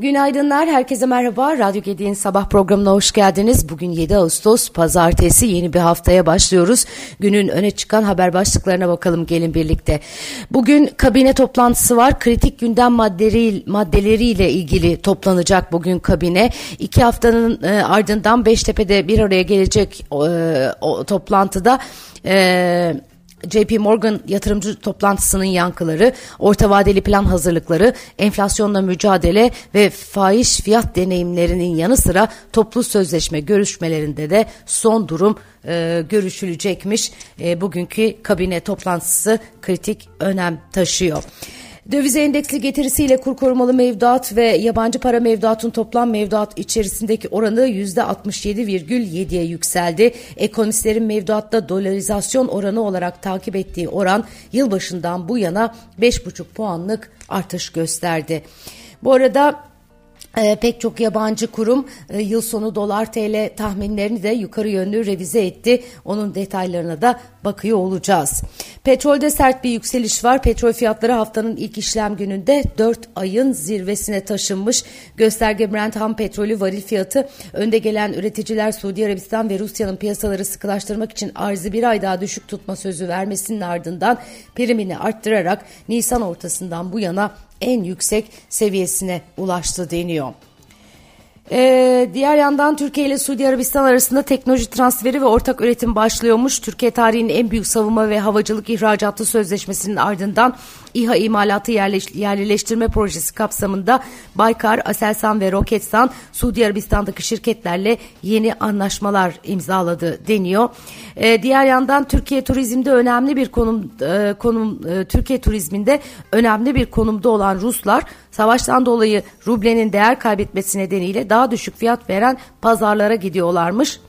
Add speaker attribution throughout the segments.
Speaker 1: Günaydınlar, herkese merhaba. Radyo Gedi'nin sabah programına hoş geldiniz. Bugün 7 Ağustos, pazartesi yeni bir haftaya başlıyoruz. Günün öne çıkan haber başlıklarına bakalım gelin birlikte. Bugün kabine toplantısı var. Kritik gündem maddeleri, maddeleriyle ilgili toplanacak bugün kabine. İki haftanın e, ardından Beştepe'de bir araya gelecek e, o toplantıda... E, JP Morgan yatırımcı toplantısının yankıları, orta vadeli plan hazırlıkları, enflasyonla mücadele ve faiz fiyat deneyimlerinin yanı sıra toplu sözleşme görüşmelerinde de son durum e, görüşülecekmiş. E, bugünkü kabine toplantısı kritik önem taşıyor. Döviz endeksli getirisiyle kur korumalı mevduat ve yabancı para mevduatın toplam mevduat içerisindeki oranı %67,7'ye yükseldi. Ekonomistlerin mevduatta dolarizasyon oranı olarak takip ettiği oran yılbaşından bu yana 5,5 puanlık artış gösterdi. Bu arada e, pek çok yabancı kurum e, yıl sonu dolar TL tahminlerini de yukarı yönlü revize etti. Onun detaylarına da bakıyor olacağız. Petrolde sert bir yükseliş var. Petrol fiyatları haftanın ilk işlem gününde 4 ayın zirvesine taşınmış. Gösterge Brent ham petrolü varil fiyatı önde gelen üreticiler Suudi Arabistan ve Rusya'nın piyasaları sıkılaştırmak için arzı bir ay daha düşük tutma sözü vermesinin ardından primini arttırarak Nisan ortasından bu yana en yüksek seviyesine ulaştı deniyor. Ee, diğer yandan Türkiye ile Suudi Arabistan arasında teknoloji transferi ve ortak üretim başlıyormuş. Türkiye tarihinin en büyük savunma ve havacılık ihracatı sözleşmesinin ardından İHA imalatı yerleş, yerleştirme projesi kapsamında Baykar, Aselsan ve Roketsan Suudi Arabistan'daki şirketlerle yeni anlaşmalar imzaladı deniyor. Ee, diğer yandan Türkiye turizmde önemli bir konum e, konum e, Türkiye turizminde önemli bir konumda olan Ruslar savaştan dolayı rublenin değer kaybetmesi nedeniyle daha düşük fiyat veren pazarlara gidiyorlarmış.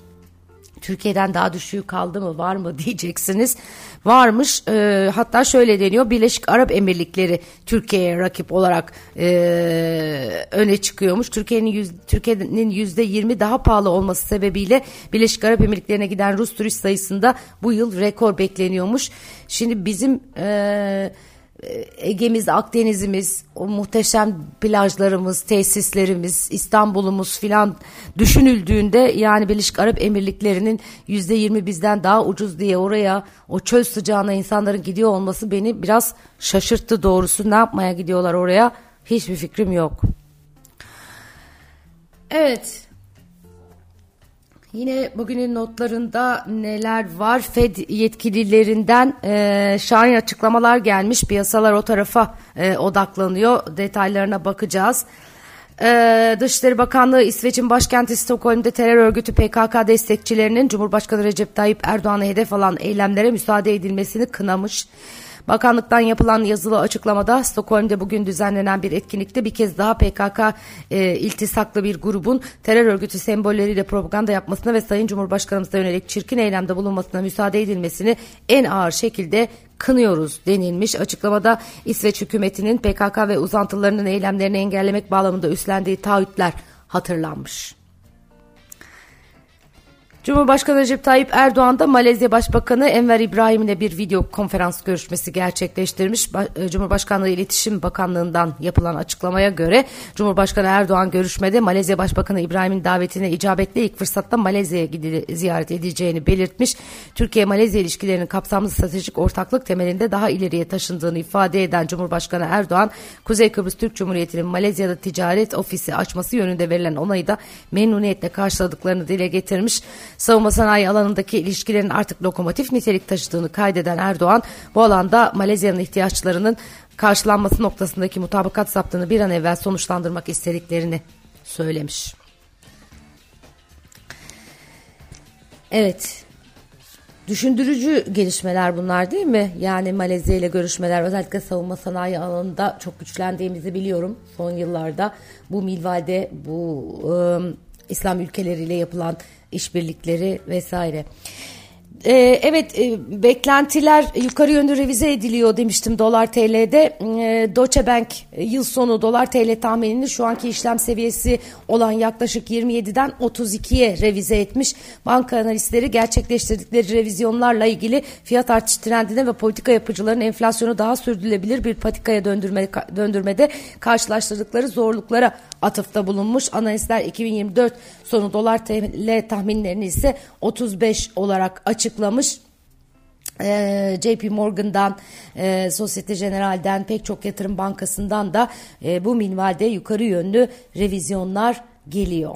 Speaker 1: Türkiye'den daha düşüğü kaldı mı var mı diyeceksiniz. Varmış e, hatta şöyle deniyor Birleşik Arap Emirlikleri Türkiye'ye rakip olarak e, öne çıkıyormuş. Türkiye'nin Türkiye'nin yüzde yirmi daha pahalı olması sebebiyle Birleşik Arap Emirlikleri'ne giden Rus turist sayısında bu yıl rekor bekleniyormuş. Şimdi bizim e, Ege'miz, Akdeniz'imiz, o muhteşem plajlarımız, tesislerimiz, İstanbul'umuz filan düşünüldüğünde yani Birleşik Arap Emirlikleri'nin yüzde yirmi bizden daha ucuz diye oraya o çöl sıcağına insanların gidiyor olması beni biraz şaşırttı doğrusu. Ne yapmaya gidiyorlar oraya? Hiçbir fikrim yok. Evet, Yine bugünün notlarında neler var? Fed yetkililerinden e, şahin açıklamalar gelmiş. Piyasalar o tarafa e, odaklanıyor. Detaylarına bakacağız. Ee, Dışişleri Bakanlığı İsveç'in başkenti Stockholm'de terör örgütü PKK destekçilerinin Cumhurbaşkanı Recep Tayyip Erdoğan'a hedef alan eylemlere müsaade edilmesini kınamış. Bakanlıktan yapılan yazılı açıklamada Stockholm'de bugün düzenlenen bir etkinlikte bir kez daha PKK e, iltisaklı bir grubun terör örgütü sembolleriyle propaganda yapmasına ve Sayın Cumhurbaşkanımıza yönelik çirkin eylemde bulunmasına müsaade edilmesini en ağır şekilde kınıyoruz denilmiş. Açıklamada İsveç hükümetinin PKK ve uzantılarının eylemlerini engellemek bağlamında üstlendiği taahhütler hatırlanmış. Cumhurbaşkanı Recep Tayyip Erdoğan da Malezya Başbakanı Enver İbrahim ile bir video konferans görüşmesi gerçekleştirmiş. E, Cumhurbaşkanlığı İletişim Bakanlığı'ndan yapılan açıklamaya göre Cumhurbaşkanı Erdoğan görüşmede Malezya Başbakanı İbrahim'in davetine icabetle ilk fırsatta Malezya'ya ziyaret edeceğini belirtmiş. Türkiye-Malezya ilişkilerinin kapsamlı stratejik ortaklık temelinde daha ileriye taşındığını ifade eden Cumhurbaşkanı Erdoğan, Kuzey Kıbrıs Türk Cumhuriyeti'nin Malezya'da ticaret ofisi açması yönünde verilen onayı da memnuniyetle karşıladıklarını dile getirmiş. Savunma sanayi alanındaki ilişkilerin artık lokomotif nitelik taşıdığını kaydeden Erdoğan bu alanda Malezya'nın ihtiyaçlarının karşılanması noktasındaki mutabakat zaptını bir an evvel sonuçlandırmak istediklerini söylemiş. Evet. Düşündürücü gelişmeler bunlar değil mi? Yani Malezya ile görüşmeler özellikle savunma sanayi alanında çok güçlendiğimizi biliyorum son yıllarda. Bu milvalde bu ıı, İslam ülkeleriyle yapılan işbirlikleri vesaire. Ee, evet e, beklentiler yukarı yönlü revize ediliyor demiştim dolar TL'de. Ee, Deutsche Bank e, yıl sonu dolar TL tahminini şu anki işlem seviyesi olan yaklaşık 27'den 32'ye revize etmiş. Banka analistleri gerçekleştirdikleri revizyonlarla ilgili fiyat artış trendine ve politika yapıcıların enflasyonu daha sürdürülebilir bir patikaya döndürme, döndürmede karşılaştırdıkları zorluklara atıfta bulunmuş. Analistler 2024 sonu dolar TL tahminlerini ise 35 olarak açıklamış. Ee, JP Morgan'dan, e, Societe General'den pek çok yatırım bankasından da e, bu minvalde yukarı yönlü revizyonlar geliyor.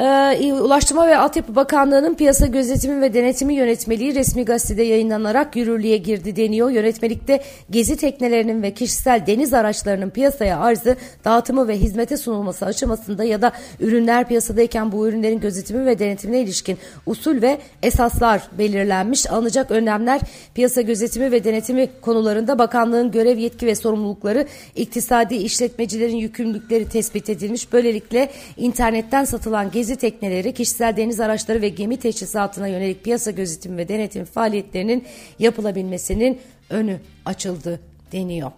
Speaker 1: Ee, Ulaştırma ve Altyapı Bakanlığı'nın piyasa gözetimi ve denetimi yönetmeliği resmi gazetede yayınlanarak yürürlüğe girdi deniyor. Yönetmelikte gezi teknelerinin ve kişisel deniz araçlarının piyasaya arzı, dağıtımı ve hizmete sunulması aşamasında ya da ürünler piyasadayken bu ürünlerin gözetimi ve denetimine ilişkin usul ve esaslar belirlenmiş. Alınacak önlemler piyasa gözetimi ve denetimi konularında bakanlığın görev yetki ve sorumlulukları, iktisadi işletmecilerin yükümlülükleri tespit edilmiş. Böylelikle internetten satılan gezi tekneleri, kişisel deniz araçları ve gemi teçhizatına yönelik piyasa gözetim ve denetim faaliyetlerinin yapılabilmesinin önü açıldı deniyor.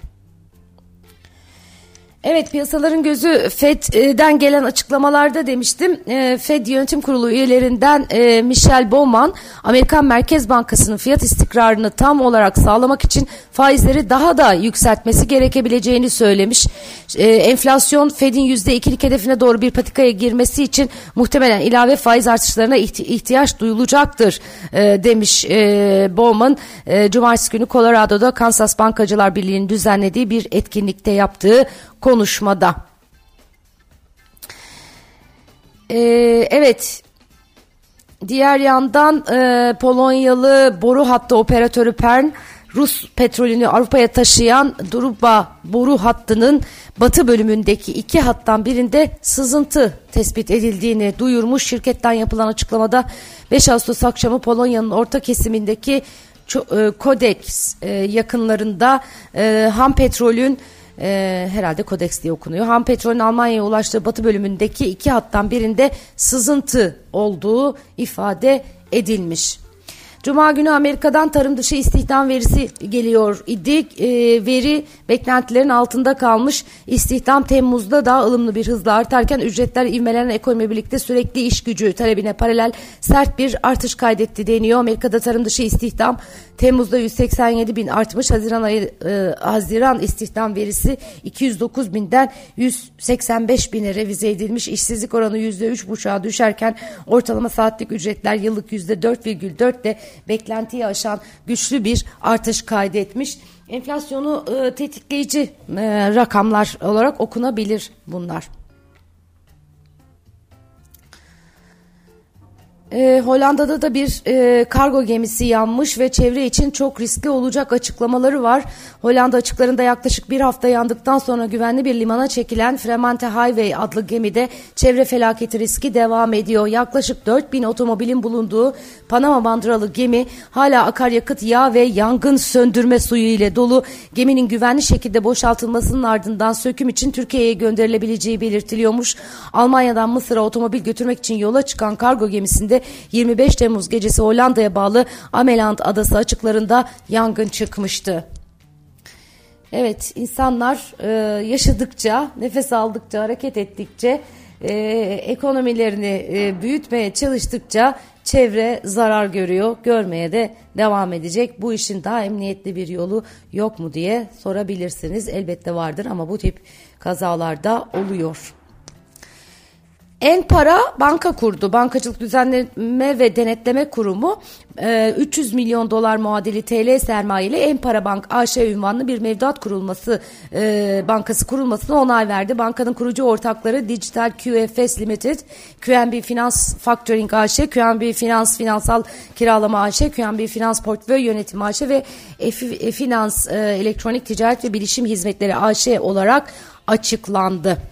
Speaker 1: Evet piyasaların gözü FED'den gelen açıklamalarda demiştim. E, FED Yönetim Kurulu üyelerinden e, Michel Bowman Amerikan Merkez Bankası'nın fiyat istikrarını tam olarak sağlamak için faizleri daha da yükseltmesi gerekebileceğini söylemiş. E, enflasyon FED'in %2'lik hedefine doğru bir patikaya girmesi için muhtemelen ilave faiz artışlarına ihtiyaç duyulacaktır demiş Bowman. Cumartesi günü Colorado'da Kansas Bankacılar Birliği'nin düzenlediği bir etkinlikte yaptığı konuşmada. Ee, evet. Diğer yandan e, Polonyalı boru hattı operatörü Pern Rus petrolünü Avrupa'ya taşıyan Druba boru hattının batı bölümündeki iki hattan birinde sızıntı tespit edildiğini duyurmuş. Şirketten yapılan açıklamada 5 Ağustos akşamı Polonya'nın orta kesimindeki Kodeks e, yakınlarında e, ham petrolün e, herhalde Kodeks diye okunuyor. Ham petrolün Almanya'ya ulaştığı batı bölümündeki iki hattan birinde sızıntı olduğu ifade edilmiş. Cuma günü Amerika'dan tarım dışı istihdam verisi geliyor idi. E, veri beklentilerin altında kalmış. İstihdam Temmuz'da daha ılımlı bir hızla artarken ücretler ivmelenen ekonomi birlikte sürekli iş gücü talebine paralel sert bir artış kaydetti deniyor. Amerika'da tarım dışı istihdam Temmuz'da 187 bin artmış. Haziran ayı e, Haziran istihdam verisi 209 binden 185 bine revize edilmiş. İşsizlik oranı %3,5'a düşerken ortalama saatlik ücretler yıllık %4,4 de beklentiyi aşan güçlü bir artış kaydetmiş. Enflasyonu e, tetikleyici e, rakamlar olarak okunabilir bunlar. E, Hollanda'da da bir e, kargo gemisi yanmış ve çevre için çok riskli olacak açıklamaları var. Hollanda açıklarında yaklaşık bir hafta yandıktan sonra güvenli bir limana çekilen Fremantle Highway adlı gemide çevre felaketi riski devam ediyor. Yaklaşık 4000 otomobilin bulunduğu Panama bandıralı gemi hala akaryakıt, yağ ve yangın söndürme suyu ile dolu. Geminin güvenli şekilde boşaltılmasının ardından söküm için Türkiye'ye gönderilebileceği belirtiliyormuş. Almanya'dan Mısır'a otomobil götürmek için yola çıkan kargo gemisinde 25 Temmuz gecesi Hollanda'ya bağlı Ameland adası açıklarında yangın çıkmıştı. Evet insanlar e, yaşadıkça, nefes aldıkça, hareket ettikçe, e, ekonomilerini e, büyütmeye çalıştıkça çevre zarar görüyor, görmeye de devam edecek. Bu işin daha emniyetli bir yolu yok mu diye sorabilirsiniz. Elbette vardır ama bu tip kazalarda oluyor. En para banka kurdu. Bankacılık Düzenleme ve Denetleme Kurumu 300 e, milyon dolar muadili TL sermayeli En Para Bank AŞ ünvanlı bir mevduat kurulması e, bankası kurulmasına onay verdi. Bankanın kurucu ortakları Digital QFS Limited, QNB Finance Factoring AŞ, QNB Finans Finansal Kiralama AŞ, QNB Finans Portföy Yönetimi AŞ ve Finans e, Elektronik Ticaret ve Bilişim Hizmetleri AŞ olarak açıklandı.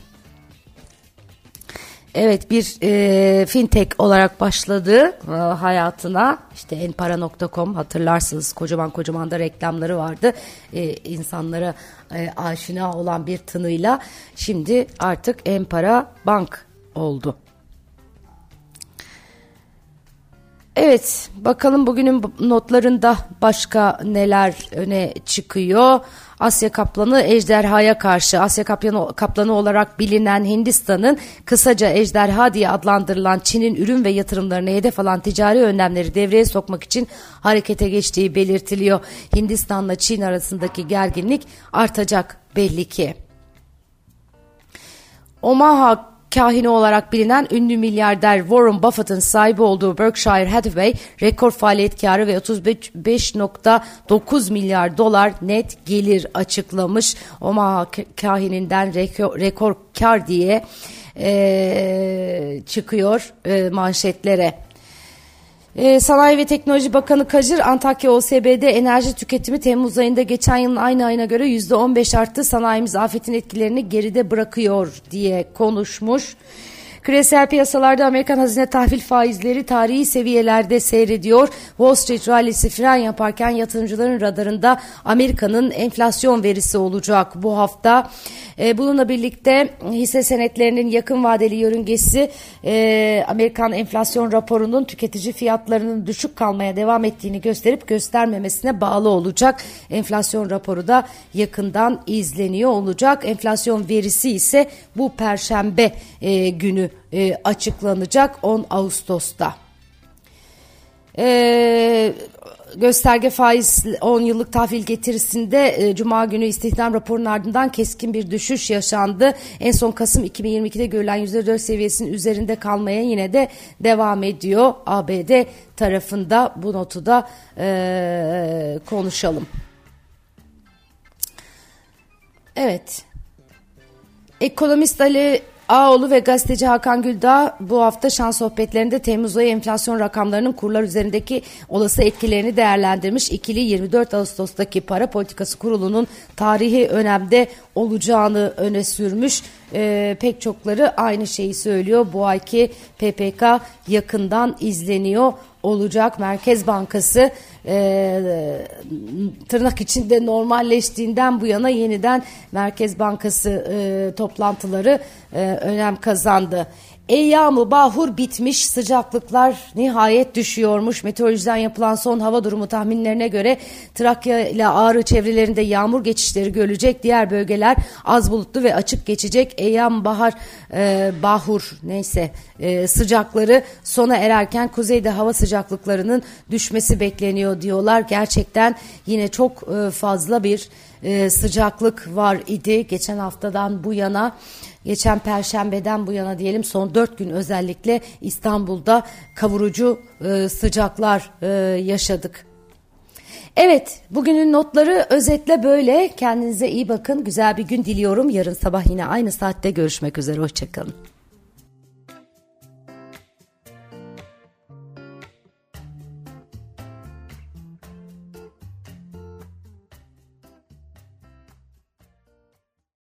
Speaker 1: Evet bir e, fintech olarak başladı e, hayatına. İşte enpara.com hatırlarsınız kocaman kocaman da reklamları vardı. E, insanlara e, aşina olan bir tınıyla. Şimdi artık Enpara Bank oldu. Evet bakalım bugünün notlarında başka neler öne çıkıyor. Asya kaplanı ejderhaya karşı Asya kaplanı, kaplanı olarak bilinen Hindistan'ın kısaca ejderha diye adlandırılan Çin'in ürün ve yatırımlarını hedef alan ticari önlemleri devreye sokmak için harekete geçtiği belirtiliyor. Hindistan'la Çin arasındaki gerginlik artacak belli ki. Omaha kahini olarak bilinen ünlü milyarder Warren Buffett'ın sahibi olduğu Berkshire Hathaway rekor faaliyet karı ve 35.9 milyar dolar net gelir açıklamış. Omaha kahininden rekor, rekor kar diye e, çıkıyor e, manşetlere. Ee, Sanayi ve Teknoloji Bakanı Kacır Antakya OSB'de enerji tüketimi Temmuz ayında geçen yılın aynı ayına göre %15 arttı. Sanayimiz afetin etkilerini geride bırakıyor diye konuşmuş. Küresel piyasalarda Amerikan hazine tahvil faizleri tarihi seviyelerde seyrediyor. Wall Street rallisi fren yaparken yatırımcıların radarında Amerika'nın enflasyon verisi olacak bu hafta. E, bununla birlikte hisse senetlerinin yakın vadeli yörüngesi e, Amerikan enflasyon raporunun tüketici fiyatlarının düşük kalmaya devam ettiğini gösterip göstermemesine bağlı olacak. Enflasyon raporu da yakından izleniyor olacak. Enflasyon verisi ise bu perşembe e, günü e, açıklanacak 10 Ağustos'ta. Ee, gösterge faiz 10 yıllık tahvil getirisinde e, Cuma günü istihdam raporunun ardından keskin bir düşüş yaşandı. En son Kasım 2022'de görülen %4 seviyesinin üzerinde kalmaya yine de devam ediyor. ABD tarafında bu notu da e, konuşalım. Evet. Ekonomist Ali Ağoğlu ve gazeteci Hakan Güldağ bu hafta şans sohbetlerinde Temmuz ayı enflasyon rakamlarının kurlar üzerindeki olası etkilerini değerlendirmiş. İkili 24 Ağustos'taki para politikası kurulunun tarihi önemde olacağını öne sürmüş. Ee, pek çokları aynı şeyi söylüyor. Bu ayki PPK yakından izleniyor olacak. Merkez Bankası e, tırnak içinde normalleştiğinden bu yana yeniden Merkez Bankası e, toplantıları e, önem kazandı. Eyyamı bahur bitmiş sıcaklıklar nihayet düşüyormuş. Meteorolojiden yapılan son hava durumu tahminlerine göre Trakya ile Ağrı çevrelerinde yağmur geçişleri görülecek. Diğer bölgeler az bulutlu ve açık geçecek. Eyyam bahar e, bahur neyse e, sıcakları sona ererken kuzeyde hava sıcaklıklarının düşmesi bekleniyor diyorlar. Gerçekten yine çok e, fazla bir e, sıcaklık var idi geçen haftadan bu yana. Geçen perşembeden bu yana diyelim son dört gün özellikle İstanbul'da kavurucu e, sıcaklar e, yaşadık. Evet bugünün notları özetle böyle. Kendinize iyi bakın. Güzel bir gün diliyorum. Yarın sabah yine aynı saatte görüşmek üzere. Hoşçakalın.